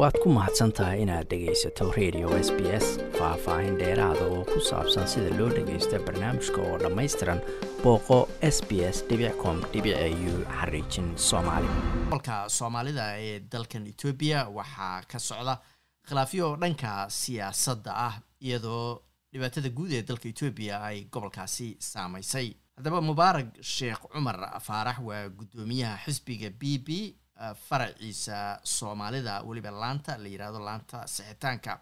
waad ku mahadsan tahay inaad dhegaysato radio s b s faah-faahin dheeraada oo ku saabsan sida loo dhagaysto barnaamijka oo dhammaystiran booqo s b s com u xariijin soomaali. Olka soomaalida ee dalkan etoobiya waxaa ka socda khilaafyo dhanka siyaasadda ah iyadoo dhibaatada guud ee dalka etoobiya ay gobolkaasi saamaysay. Haddaba mubaarag sheekh cumar faarax waa guddoomiyaha xisbiga b b faraciisa soomaalida weliba laanta la yidhaahdo laanta sixitaanka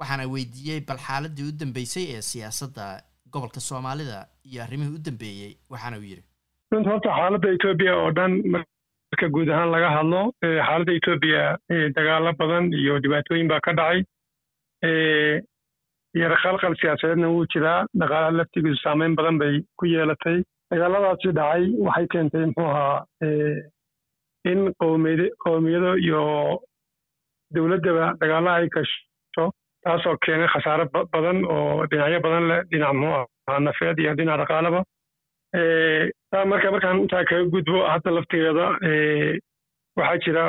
waxaana weydiiyey bal xaaladii u dambeysay ee siyaasadda gobolka soomaalida iyo arrimihii u dambeeyey waxaana uu yidhi. Runta horta xaaladda etoobiya oo dhan marka guud ahaan laga hadlo xaaladda etoobiya dagaalo badan iyo dhibaatooyin baa ka dhacay. Yar khalqal siyaasadeedna wuu jiraa dhaqaalaha laftigiisu saameyn badan bay ku yeelatay. Dagaaladaasi dhacay waxay keentay muxuu ahaa in qowmiyad qowmiyado iyo dowladdaba dagaalla ay gasho taasoo keenay khasaare badan oo dhinacyo badan leh dhinac muxuu ahaa nafeed iyo dhinac dhaqaalaba. Taa marka markaan intaa kaga gudbo hadda laftigeeda waxaa jira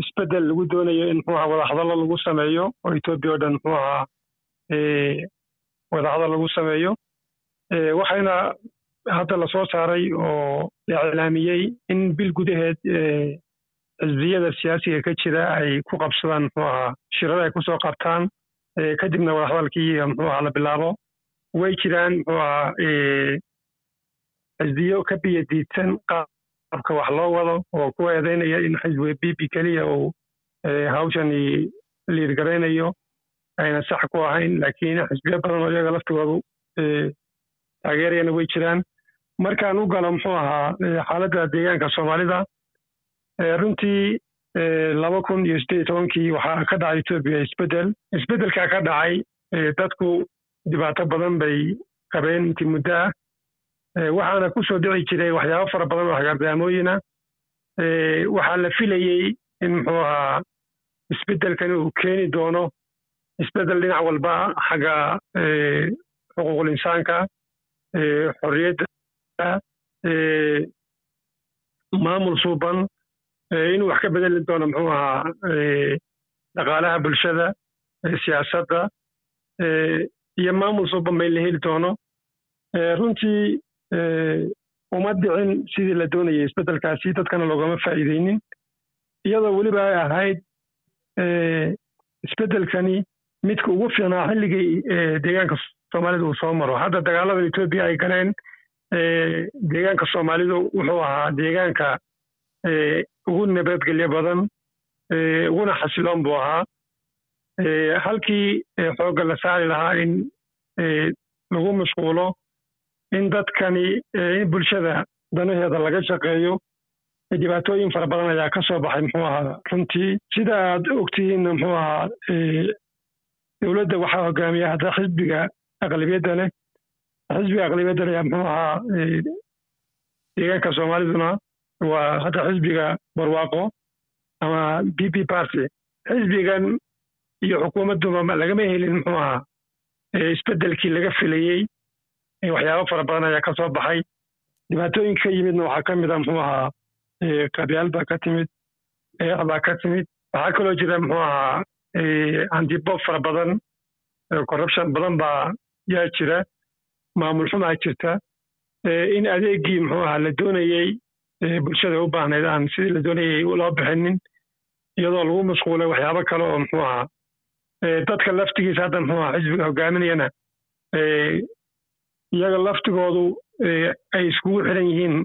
isbeddel lagu doonayo in muxuu ahaa wadahadallo lagu sameeyo oo etoobiya o dhan muxuu ahaa wadahadal lagu sameeyo. Waxayna hadda la soo saaray oo la iclaamiyey in bil gudaheed xisbiyada siyaasiga ka jira ay ku qabsadaan muxuu ahaa shirada ay ku soo qabtaan kadibna wadahadalkii muxuu ahaa la bilaabo. Way jiraan muxuu ahaa xisbiyo ka biyo diidsan qaabka wax loo wado oo ku eedeynaya in xisbiga b b keliya uu hawshani liirgaraynayo ayna sax ku ahayn laakiin xisbiyo badan oo iyaga laftigoodu taageerayana way jiraan markaan u galo muxuu ahaa xaaladda deegaanka soomaalida runtii laba kun iyo siddeed tobankii waxaa ka dhacay etoobiya isbeddel. Isbeddelkaa ka dhacay dadku dhibaato badan bay qabeen intii muddo ah. Waxaana ku soo dhici jiray waxyaabo fara badan oo hagaardaamooyina waxaa la filayey in muxuu ahaa isbeddelkani uu keeni doono isbeddel dhinac walba xagga xuquuqul insaanka xorriyadda maamul suuban inuu wax ka bedeli doono muxuu ahaa dhaqaalaha bulshada siyaasadda iyo maamul suuban bay la heli doono. Runtii uma dhicin sidii la doonayay isbeddelkaasi dadkana loogama faa'iideynin iyadoo weliba ay ahayd isbeddelkani midka ugu fiicnaa xilligii deegaanka soomaalida uu soo maro. Hadda dagaalada etoobiya ay galeen deegaanka soomaalidu wuxuu ahaa deegaanka ugu nabadgelyo badan uguna xasiloon buu ahaa. Halkii xoogga la saari lahaa in lagu mashquulo in dadkani in bulshada danaheeda laga shaqeeyo dhibaatooyin fara badan ayaa ka soo baxay muxuu ahaa. Runtii sida aad ogtihiinna muxuu ahaa dowladda waxaa hogaamiya hadda xisbiga aqlabiyadda leh xisbiga aqlabiyadda leh muxuu ahaa deegaanka soomaaliduna waa hadda xisbiga barwaaqo ama b b party xisbigan iyo xukuumadduba lagama helin muxuu ahaa isbeddelkii laga filayey waxyaabo fara badan ayaa ka soo baxay dhibaatooyinka ka yimidna waxaa ka mid a muxuu ahaa qabyaal baa ka timid eex baa ka timid waxaa kaloo jira muxuu ahaa antibob fara badan corruption badan baa yaa jira maamul xumaa jirta. In adeegii muxuu ahaa la doonayey bulshada u baahnayd aan sidii la doonayay loo bixinin iyadoo lagu mashquulay waxyaabo kale oo muxuu ahaa dadka laftigiisa hadda muxuu ahaa xisbiga hogaaminayana iyaga laftigoodu ay iskugu xiran yihiin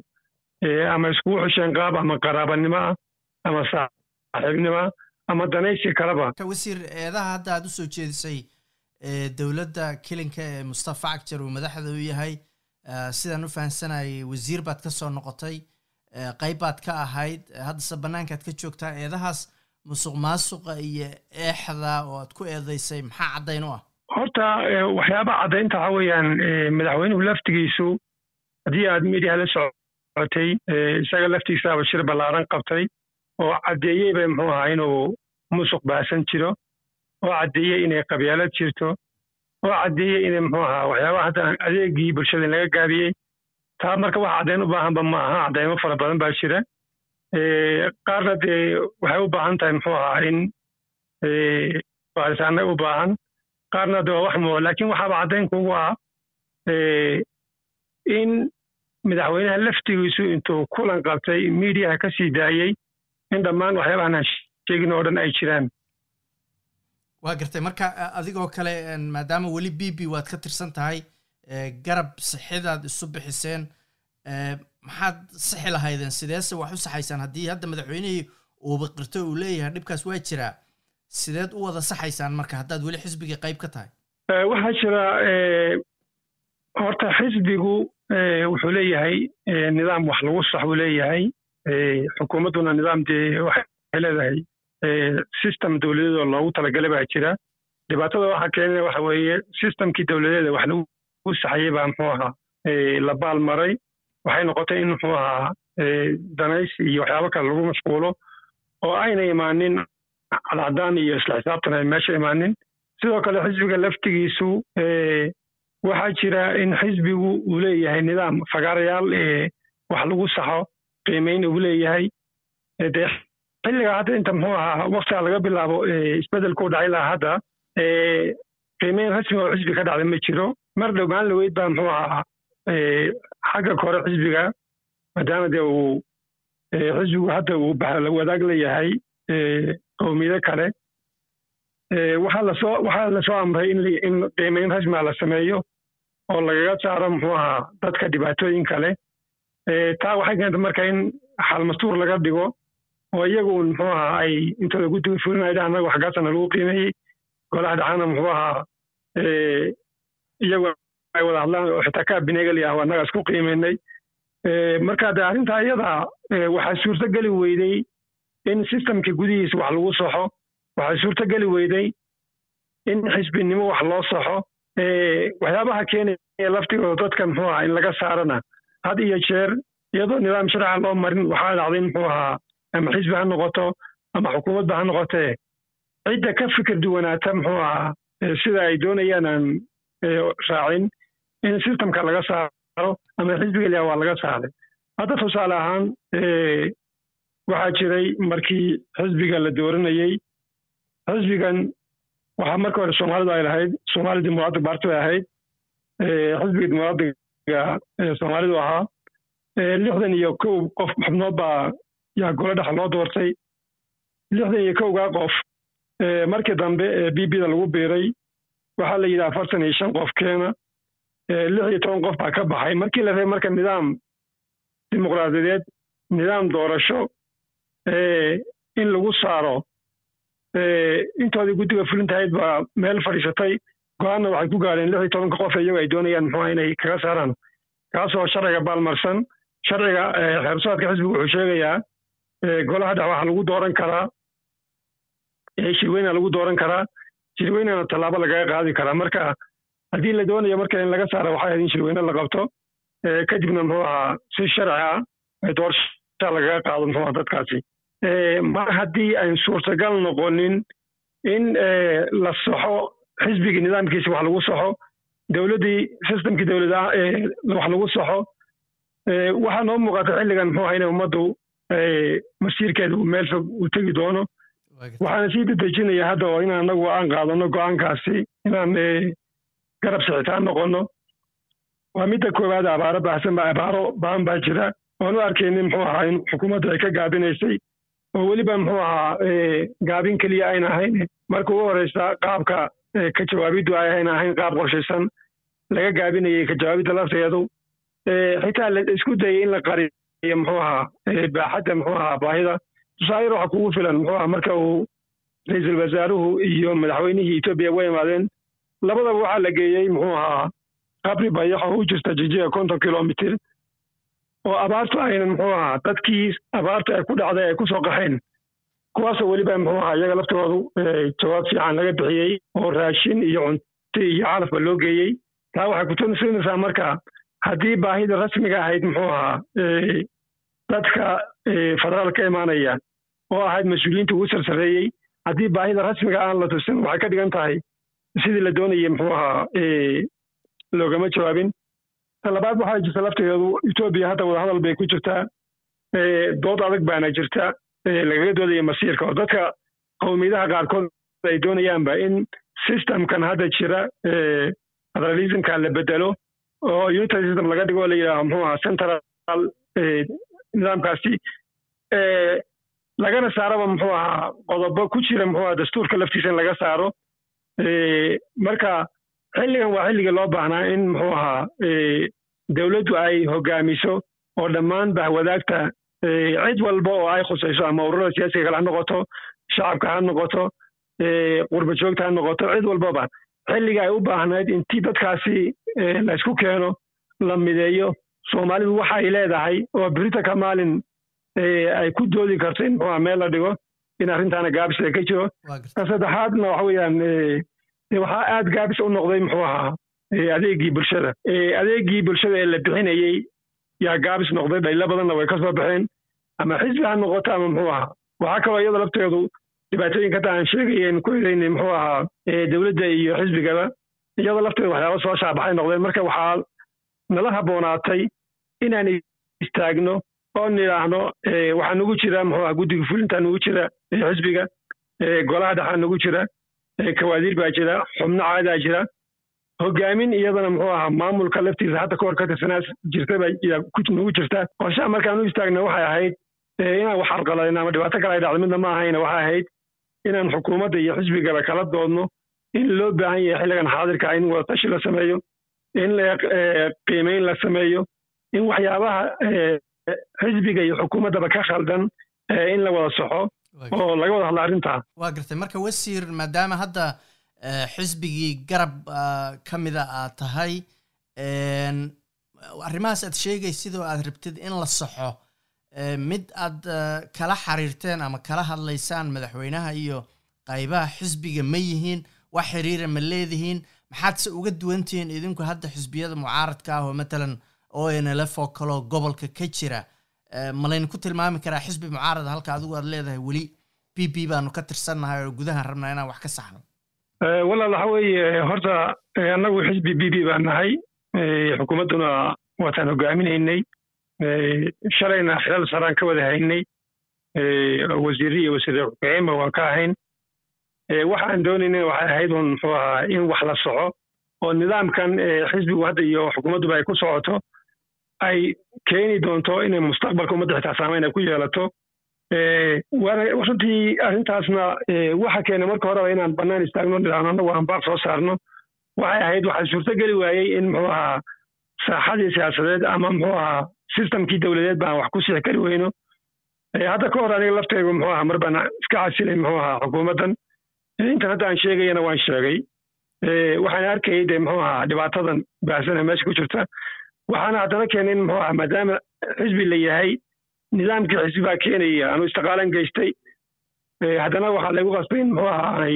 ama iskugu xisheen qaab ama qaraabanimo ah ama saaxiibnimo ama danaysi kaleba. Wasiir eedaha hadda aad u soo jeedisay dowladda kelinka ee mustafa cagjar uu madaxda u yahay sidaan u fahamsanayay wasiir baad ka soo noqotay qayb baad ka ahayd haddase bannaankaad ka joogtaa eedahaas musuq maasuqa iyo eexda oo aad ku eedaysay maxaa caddayn u ah? Horta waxyaaba caddaynta waxa weeyaan madaxweynuhu laftigiisu haddii aad midiyaha la socotay isaga laftiisaaba shir ballaaran qabtay oo caddeeyey bay muxuu ahaa inuu musuq baasan jiro oo caddeeyey inay qabyaalad jirto. Oo caddeeyey inay muxuu ahaa waxyaabaha hadda adeegii bulshada in laga gaabiyey taa marka wax caddayn u baahanba ma aha caddaymo fara badan baa jira. Qaarna dee waxay u baahan tahay muxuu ahaa in baaritaanay u baahan. Qaarna de waa wax muo laakiin waxaaba caddayn kugu ah in madaxweynaha laftigiisu intuu kulan qabtay miidiyaha ka sii daayey in dhammaan waxyaabahan aan sheegin oo dhan ay jiraan waa gartay. Marka adigoo kale maadaama weli b b waad ka tirsan tahay garab sixidaad isu bixiseen maxaad sixi lahaydeen? Sideese wax u saxaysaan? Haddii hadda madaxweynihii uuba qirto uu leeyahay dhibkaas waa jiraa. Sideed u wada saxaysaan marka haddaad weli xisbigii qayb ka tahay? Waxaa jira horta xisbigu wuxuu leeyahay nidaam wax lagu sax buu leeyahay. Xukuumadduna nidaam dee waxay leedahay system dowladeedoo loogu talagalay baa jira. Dhibaatada waxaa keenaya waxa weeye systemkii dowladeeda wax lagu saxayay baa muxuu ahaa la baal maray. Waxay noqotay in muxuu ahaa danaysi iyo waxyaabo kale lagu mashquulo oo ayna imaanin cadcadaan iyo isla xisaabtan ay meesha imaanin. Sidoo kale xisbiga laftigiisu waxaa jira in xisbigu uu leeyahay nidaam fagaarayaal wax lagu saxo qiimayn uu leeyahay xilliga hadda inta muxuu ahaa waktiga laga bilaabo isbedelku dhacay lahaa hadda qiimeyn rasmi oo xisbi ka dhacda ma jiro. Mar dhow maalin laweyd baa muxuu ahaa xagga kore xisbiga maadaama dee uu xisbigu hadda uu wadaag leeyahay qowmiyado kale waxaa la soo waxaa amray in qiimeyn rasmiga la sameeyo oo lagaga saaro muxuu ahaa dadka dhibaatooyin kale. Taa waxay keentay marka in xalmastuur laga dhigo oo iyagu muxuu ahaa ay intooda guddiga fulinaya annaga waxgaasana lagu qiimeeyey golaha dhacana muxuu ahaa iyagu ay wada hadlaan oo xitaa kaa binegeli ah annaga isku qiimeynay marka de arrintaa iyada waxaa suurtogeli weydey in systemka gudihiisa wax lagu soxo. Waxaa suurtogeli weydey in xisbinimo wax loo soxo. Waxyaabaha keenaya laftigooda dadka muxuu ahaa in laga saarana had iyo jeer iyadoo nidaam sharca loo marin waxaa dhacday muxuu ahaa ama xisbi ha noqoto ama xukuumadba ha noqotee cidda ka fikir duwanaata muxuu ahaa sida ay doonayaan aan raacin in systemka laga saaro ama xisbiga waa laga saaray hadda tusaale ahaan waxaa jiray markii xisbiga la dooranayey xisbigan waxaa marka hore soomaalidu ay lahayd soomaali dimuqratic party bay ahayd xisbiga dimuqraatiga soomaalidu ahaa lixdan iyo kow qof xubnood baa yaa golo dhex loo doortay. Lixdan iyo kowgaa qof markii dambe b b da lagu biiray waxaa la yidhi afartan iyo shan qof keena. Lix iyo toban qof baa ka baxay. Markii la rabay marka nidaam dimuqraadiyadeed nidaam doorasho in lagu saaro intoodii guddiga fulintahayd baa meel fadhiisatay. Go'aanna waxay ku gaareen lix iyo tobanka qof iyagu ay doonayaan muxuuha inay kaga saaraan. Kaasoo sharciga baalmarsan sharciga xeersaadka xisbigu wuxuu sheegayaa golaha dhex waxaa lagu dooran karaa shirweyna lagu dooran karaa shirweynana tallaabo lagaga qaadi karaa. Marka haddii la doonayo marka in laga saara waxay ahayd in shirweyne la qabto kadibna muxuu ahaa si sharci ah doorasha lagaga qaado muxuu aha dadkaasi. Mar haddii ayn suurtagal noqonin in la saxo xisbigii nidaamkiisa wax lagu saxo dowladdii systemkii dowladda wax lagu saxo waxaa noo muuqata xilligan muxuu aha inay ummaddu masiirkeeda uu meel fog uu tegi doono. Waxaana sii dedejinaya hadda oo in anagu aan qaadano go'aankaasi inaan garab sixitaan noqono. Waa midda koowaad abaaro baahsan ba abaaro baan baa jira. Oan u arkaynin muxuu ahaa in xukuumaddu ay ka gaabinaysay oo weliba muxuu ahaa gaabin keliya ayna ahayn. Marka ugu horeysa qaabka ka jawaabiddu ay ayna ahayn qaab qorshaysan laga gaabinayay ka jawaabidda lafteedu. Xitaa la isku dayay in la qariyo muxuu ahaa baaxadda muxuu ahaa baahida. Tusaayir waxa kugu filan muxuu ahaa marka uu ra'iisul wasaaruhu iyo madaxweynihii etoobiya way imaadeen. Labadaba waxaa la geeyey muxuu ahaa qabri bayax oo u jirta jijiga konton kilomitir oo abaartu aynan muxuu ahaa dadkii abaartu ay ku dhacday ay ku soo qaxeen. Kuwaasoo weliba muxuu ahaa iyaga laftoodu jawaab fiican laga bixiyey oo raashin iyo cunti iyo calafba loo geeyey. Taa waxay kutusinaysaa marka haddii baahida rasmiga ahayd muxuu ahaa dadka federaal ka imaanaya oo ahayd mas'uuliyiinta ugu sarsareeyey haddii baahida rasmiga aan la tusin waxay ka dhigan tahay sidii la doonayay muxuu ahaa loogama jawaabin. Talabaad waxaa jirta lafteedu etoobiya hadda wadahadal bay ku jirtaa dood adag baana jirta lagaga doodaya masiirka oo dadka qowmiyadaha qaarkood ay doonayaanba in systemkan hadda jira federalismka la bedelo oo unitary system laga dhigo la yidhaho muxuu aha central nidaamkaasi lagana saaraba muxuu ahaa qodobo ku jira muxuu aha dastuurka laftiisa in laga saaro marka xilligan waa xilligii loo baahnaa in muxuu ahaa dowladdu ay hogaamiso oo dhammaan bahwadaagta cid walba oo ay khusayso ama ururada siyaasiga kale ha noqoto shacabka ha noqoto qurba joogta ha noqoto cid walbaba xilliga ay u baahnayd intii dadkaasi la isku keeno la mideeyo. Soomaalidu waxa ay leedahay oo berita ka maalin ay ku doodi karto in muxuuha meel la dhigo in arrintaana gaabisda ka jiro. Ka saddexaadna waxa weeyaan waxaa aad gaabis u noqday muxuu ahaa adeegii bulshada. Adeegii bulshada ee la bixinayey yaa gaabis noqday dhaylo badanna way ka soo baxeen. Ama xisbi ha noqoto ama muxuu ahaa. Waxaa kaloo iyada lafteedu dhibaatooyinka hadda aan sheegayen ku ereynay muxuu ahaa dowladda iyo xisbigaba iyada lafteeda waxyaaba soo shaabaxay noqdeen. Marka waxaa nala habboonaatay inaan istaagno oo nidhaahno waxaa nagu jira muxuu aha guddiga fulinta nagu jira xisbiga golaha dhexaa nagu jira kawaadiir baa jira xubno caadaa jira. Hogaamin iyadana muxuu ahaa maamulka laftiisa hadda kahor ka tirsanaa jirtaba nagu jirta. Qorshaha markaan u istaagna waxay ahayd inaan wax arqaladin ama dhibaato kale ay dhacdo midna ma ahayna waxay ahayd inaan xukuumadda iyo xisbigaba kala doodno in loo baahan yahay xilligan xaadirka in wadatashi la sameeyo in qiimeyn la sameeyo in waxyaabaha xisbiga iyo xukuumaddaba ka khaldan in la wada soxo oo laga wada hadla arrintaa waa gartay. Marka wasiir maadaama hadda xisbigii garab ka mida aad tahay arrimahaas aad sheegay sidoo aad rabtid in la saxo mid aad kala xiriirteen ama kala hadlaysaan madaxweynaha iyo qaybaha xisbiga ma yihiin wax xiriira ma leedihiin maxaadse uga duwantihiin idinku hadda xisbiyada mucaaradka ah oo matalan o n l f oo kaloo gobolka ka jira? Ma laynku tilmaami karaa xisbi mucaarada halka adigu aad leedahay weli b b baanu ka tirsannahay oo gudahan rabnaa inaan wax ka saxno. Walaal waxa weeye horta annagu xisbi b b baan nahay. Xukuumadduna waataan hogaaminaynay shalayna xilal saraan ka wada haynay. Wasiirri iyo wasiir ku-xigeenba waan ka ahayn. Waxaan doonayna waxay ahayd un muxuu ahaa in wax la soco oo nidaamkan xisbigu hadda iyo xukuumadduba ay ku socoto ay keeni doonto inay mustaqbalka ummadda xitaa saamayn ay ku yeelato. Runtii arrintaasna waxa keena marka horeba inaan bannaan istaagno nidhaahno annagu aan baaq soo saarno. Waxay ahayd waxaa suurto geli waayey in muxuu ahaa saaxadii siyaasadeed ama muxuu ahaa sistamkii dowladeed baan wax ku sixi kari weyno. Hadda ka hor aniga lafteygu muxuu ahaa mar iska casilay muxuu ahaa xukuumaddan. Intan hadda aan sheegayana waan sheegay. Waxaan arkayay dee muxuu ahaa dhibaatadan baahsana meesha ku jirta. Waxaana haddana keenay in muxuu ahaa maadaama xisbi la yahay nidaamkii xisbi baa keenaya anu istiqaalan geystay. Haddana waxaa laygu qasbay in muxuu ahaa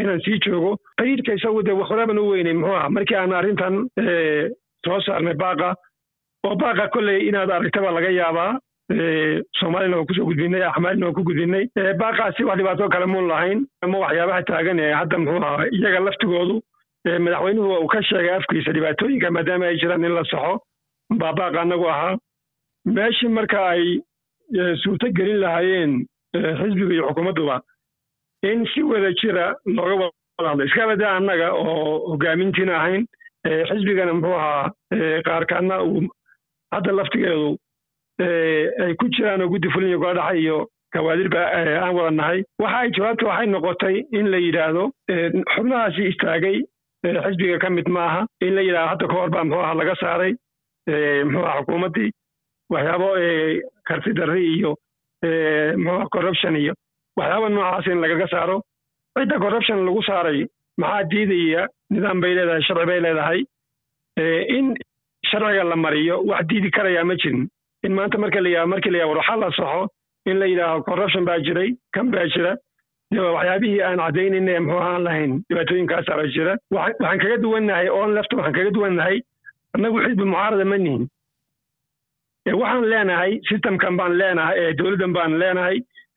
inaan sii joogo. Qayidka isagu dee horeban u weynay muxuu ahaa. Markii aan arrintan soo saarnay baaqa oo baaqa kolley inaad aragtaba laga yaabaa soomaalina waan ku soo gudbinay axmaalina waan ku gudbinay. Baaqaasi wax dhibaato kale muun lahayn ama waxyaabaha taagan ee hadda muxuu ahaa iyaga laftigoodu madaxweynuhu uu ka sheegay afkiisa dhibaatooyinka maadaama ay jiraan in la saxo baa baaqa annagu ahaa. Meeshii marka ay suurto gelin lahaayeen xisbiga iyo xukuumadduba in si wada jira looga wada hadlo iska badaa annaga oo hogaamintiina ahayn xisbigana muxuu ahaa qaarkaadna uu hadda laftigeedu ay ku jiraan oo guddi fulin iyo gola dhaxa iyo kawaadirba aan wada nahay. Waxa ay jawaabta waxay noqotay in la yidhaahdo xubnahaasi istaagay xisbiga ka mid maaha in la yidhahdo hadda ka hor baa muxuu aha laga saaray muxuu aha xukuumaddii waxyaabo karti darri iyo muxuu corruption iyo waxyaaba noocaas in lagaga saaro. Cidda corruption lagu saaray maxaa diidaya nidaam bay leedahay sharci bay leedahay in sharciga la mariyo wax diidi karayaa ma jirin. In maanta marka la markii la yaha war waxaa la saxo in la yidhaaho corruption baa jiray kan baa jira. Waxyaabihii aan caddaynayna muxuu aan lahayn dhibaatooyinkaasaa baa jira. Waxaan kaga duwannahay oon lefta waxaan kaga duwannahay annagu xisbi mucaarada ma nihin. Waxaan leenahay systemkan baan leenahay dowladdan baan leenahay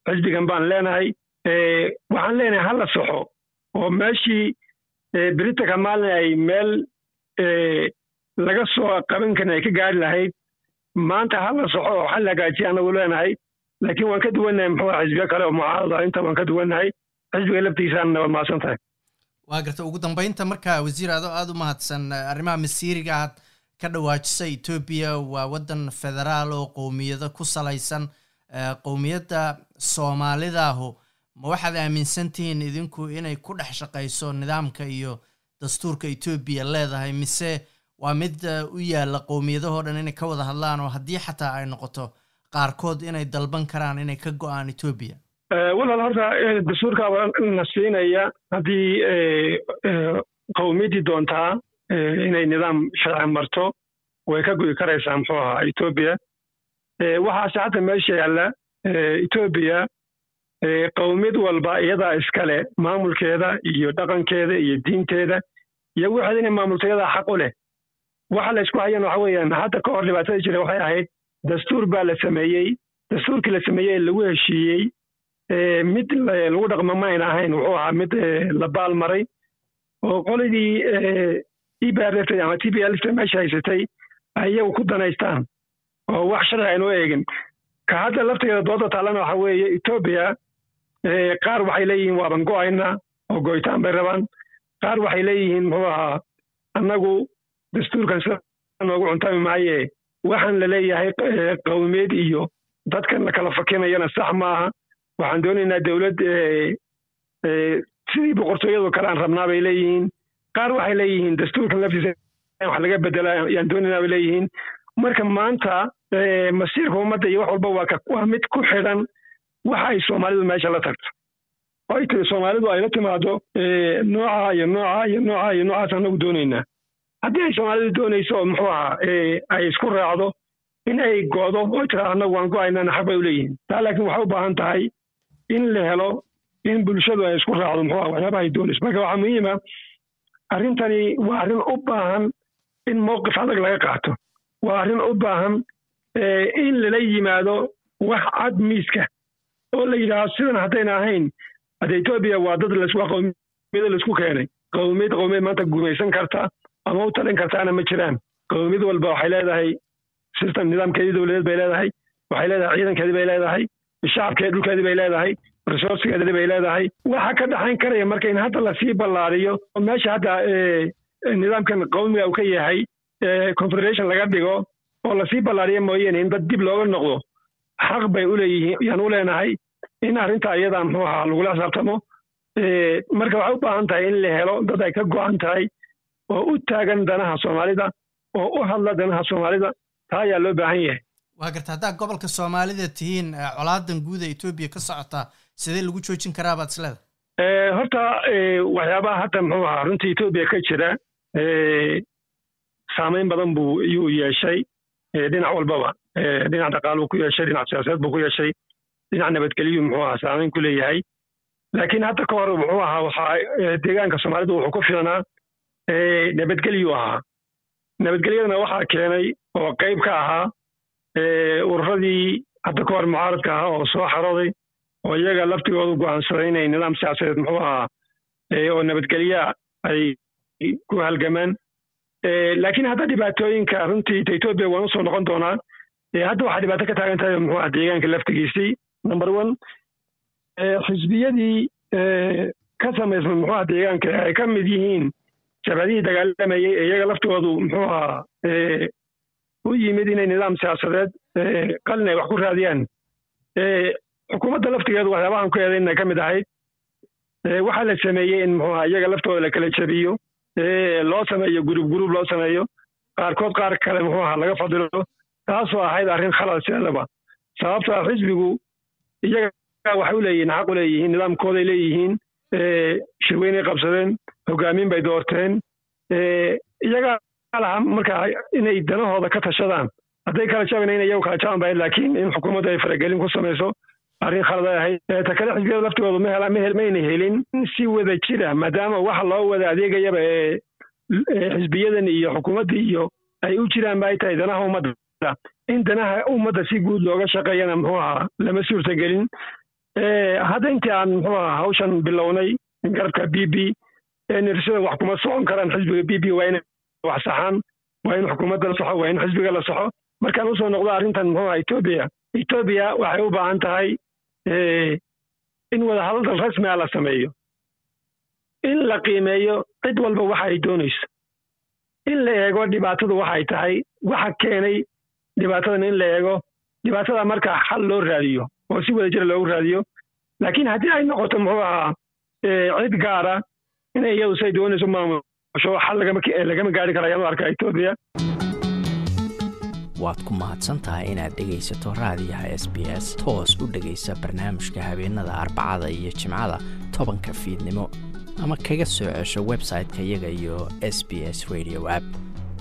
xisbigan baan leenahay waxaan leenahay ha la saxo oo meeshii britanka maalin ay meel laga soo qaban karin ay ka gaari lahayd. Maanta ha la soxo oo ha la hagaajiya anagu leenahay. Laakiin waan ka duwannahay muxuu aha xisbiyo kale oo mucaarada inta waan ka duwannahay xisbiga laftiisaana waad mahadsan tahay. Waa garta ugu dambeynta marka wasiir adoo aada u mahadsan arrimaha masiiriga aad ka dhawaajisa etoobiya waa waddan federaal oo qowmiyado ku salaysan qowmiyadda soomaalidaahu. Ma waxaad aaminsan tihiin idinku inay ku dhex shaqayso nidaamka iyo dastuurka etoobiya leedahay mise waa mid u yaalla qowmiyadahoo dhan inay ka wada hadlaan oo haddii xataa ay noqoto qaarkood inay dalban karaan inay ka go'aan etoobiya walaal horta dastuurkaaba na siinaya haddii qowmiyaddii doontaa inay nidaam sharci marto way ka gu'i karaysaa muxuu ahaa etoobiya waxaase hadda meesha yaalla etoobiya qowmiyad walba iyadaa iskale maamulkeeda iyo dhaqankeeda iyo diinteeda iyo waxeeda inay maamulto iyadaa xaq u leh waxa la isku hayan waxa weeyaan hadda ka hor dhibaatada jira waxay ahayd dastuur baa la sameeyey dastuurkii la sameeyey lagu heshiiyey mid lagu dhaqmo ma ayna ahayn wuxuu ahaa mid la baal maray oo qoladii ebrf ama t b l meesha haysatay ay iyagu ku danaystaan oo wax sharci aynu eegin. Ka hadda laftigeeda dooda taallana waxa weeye etoobiya qaar waxay leeyihiin waaban go'ayna oo go'itaan bay rabaan. Qaar waxay leeyihiin muxuu ahaa annagu dastuurkan sida noogu cuntami maaye. Waxaan la leeyahay qowmiyad iyo dadkan la kala fakinayana sax maaha. Waxaan doonaynaa dowlad sidii boqortooyadu kale aan rabnaa bay leeyihiin. Qaar waxay leeyihiin dastuurkan laftiisa wax laga bedela ayaan doonaynaa bay leeyihiin. Marka maanta masiirka ummadda iyo wax walba waa mid ku xidhan. Waxa ay soomaalidu meesha la tagto. Oo ay soomaalidu ay la timaado nooca iyo nooca iyo nooca iyo noocaas anagu doonaynaa haddii ay soomaalidu doonayso oo muxuu ahaa ay isku raacdo in ay go'do oo tiraa annagu waan go'aynana xaq bay u leeyihiin. Taa laakiin waxay u baahan tahay in la helo in bulshadu ay isku raacdo muxuu aha waxyaabaha ay doonayso. Marka waxaa muhiima arrintani waa arrin u baahan in mowqif adag laga qaato. Waa arrin u baahan in lala yimaado wax cad miiska oo la yidhaahdo sidan haddayna ahayn hadda etoobiya waa dad waa qowmiyada la isku keenay. Qowmiyad qowmiyad maanta gumaysan karta ama u talin kartaana ma jiraan. Qowmiyad walba waxay leedahay system nidaamkeedii dowladeed bay leedahay. Waxay leedahay ciidankeedii bay leedahay. Shacabkeedi dhulkeedii bay leedahay. Resourcegeedii bay leedahay. Waxa ka dhaxayn karaya marka in hadda la sii ballaariyo oo meesha hadda nidaamkan qowmiga uu ka yahay confederation laga dhigo oo la sii ballaariyo mooyeene in dad dib looga noqdo xaq bay u yaan u leenahay in arrinta iyada muxuu lagula xisaabtamo marka waxay u baahan tahay in la helo dad ay ka go'an tahay oo u taagan danaha soomaalida oo u hadla danaha soomaalida taa ayaa loo baahan yahay. Waa garta haddaad gobolka soomaalida tihiin colaadan guuda etoobiya ka socota sidee lagu joojin karaa baad isleeda horta waxyaabaha hadda muxuu ahaa runtii etoobiya ka jira saamayn badan buu yuu yeeshay dhinac walbaba. Dhinac dhaqaaluu ku yeeshay dhinac siyaasadeed buu ku yeeshay dhinac nabadgelyu muxuu ahaa saamayn ku leeyahay. Laakiin hadda ka hor wuxuu ahaa waxaa deegaanka soomaalidu wuxuu ku filanaa nabadgelyu ahaa. Nabadgelyadana waxaa keenay oo qayb ka ahaa ururadii hadda ka hor mucaaradka ahaa oo soo xarooday oo iyaga laftigoodu go'aansaday inay nidaam siyaasadeed muxuu ahaa oo nabadgelya ay ku halgamaan. Laakiin hadda dhibaatooyinka runtii etoobiya waan u soo noqon doonaa hadda waxaa dhibaato ka taagan tahay muxuu aha deegaanka laftigiisii number one. Xisbiyadii ka samaysmay muxuu aha deegaanka ay ka mid yihiin jabhadihii dagaalamayey ee iyaga laftigoodu muxuu ahaa u yimid inay nidaam siyaasadeed qalin ay wax ku raadiyaan xukuumadda laftigeedu waxyaabahan ku eedayna ka mid ahayd waxaa la sameeyey in muxuu aha iyaga laftooda la kala jabiyo loo sameeyo gurub gurub loo sameeyo qaarkood qaar kale muxuu ahaa laga fadilo taasoo ahayd arrin khalad sideedaba sababta xisbigu iyaga waxay u leeyihiin xaq u leeyihiin nidaamkooday leeyihiin shirweynay qabsadeen hogaamiin bay doorteen. Iyaga laha marka inay danahooda ka tashadaan hadday kala jabayna in iyagu kala jaban bahayd laakiin in xukuumaddu ay faragelin ku samayso arrin khalad ay ahayd. Ta kale xisbiyada hela mayna helin si wada jira maadaama waxa loo wada adeegayaba ee xisbiyadan iyo xukuumadda iyo ay u jiraan ba ay tahay danaha ummadda. In danaha ummadda si guud looga shaqeeyana muxuu ahaa lama suurtagelin hadda intii aan muxuu ahaa hawshan bilownay garabka b b nirsada wax kuma socon karaan xisbiga b b waa inay wax saxaan waa in xukuumadda la saxo waa in xisbiga la saxo. Markaan u soo noqdo arrintan muxuu aha etoobiya etoobiya waxay u baahan tahay in wadahadal rasmi a la sameeyo. In la qiimeeyo cid walba waxa ay doonayso. In la eego dhibaatadu waxay tahay waxa keenay dhibaatadan in la eego. Dhibaatada markaa xal loo raadiyo oo si wada jira loogu raadiyo laakiin haddii ay noqoto muxuu ahaa cid gaara inay iyadu say doonayso maamusho xal lagama gaari kara ayaan arkaa etoobiya waad ku mahadsan tahay inaad dhegaysato raadiyaha s b s toos u dhegaysa barnaamijka habeenada arbacada iyo jimcada tobanka fiidnimo ama kaga soo cesho website-ka iyaga iyo s b s radio app.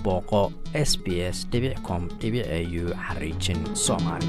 Booqo s b s com au xariijin soomaali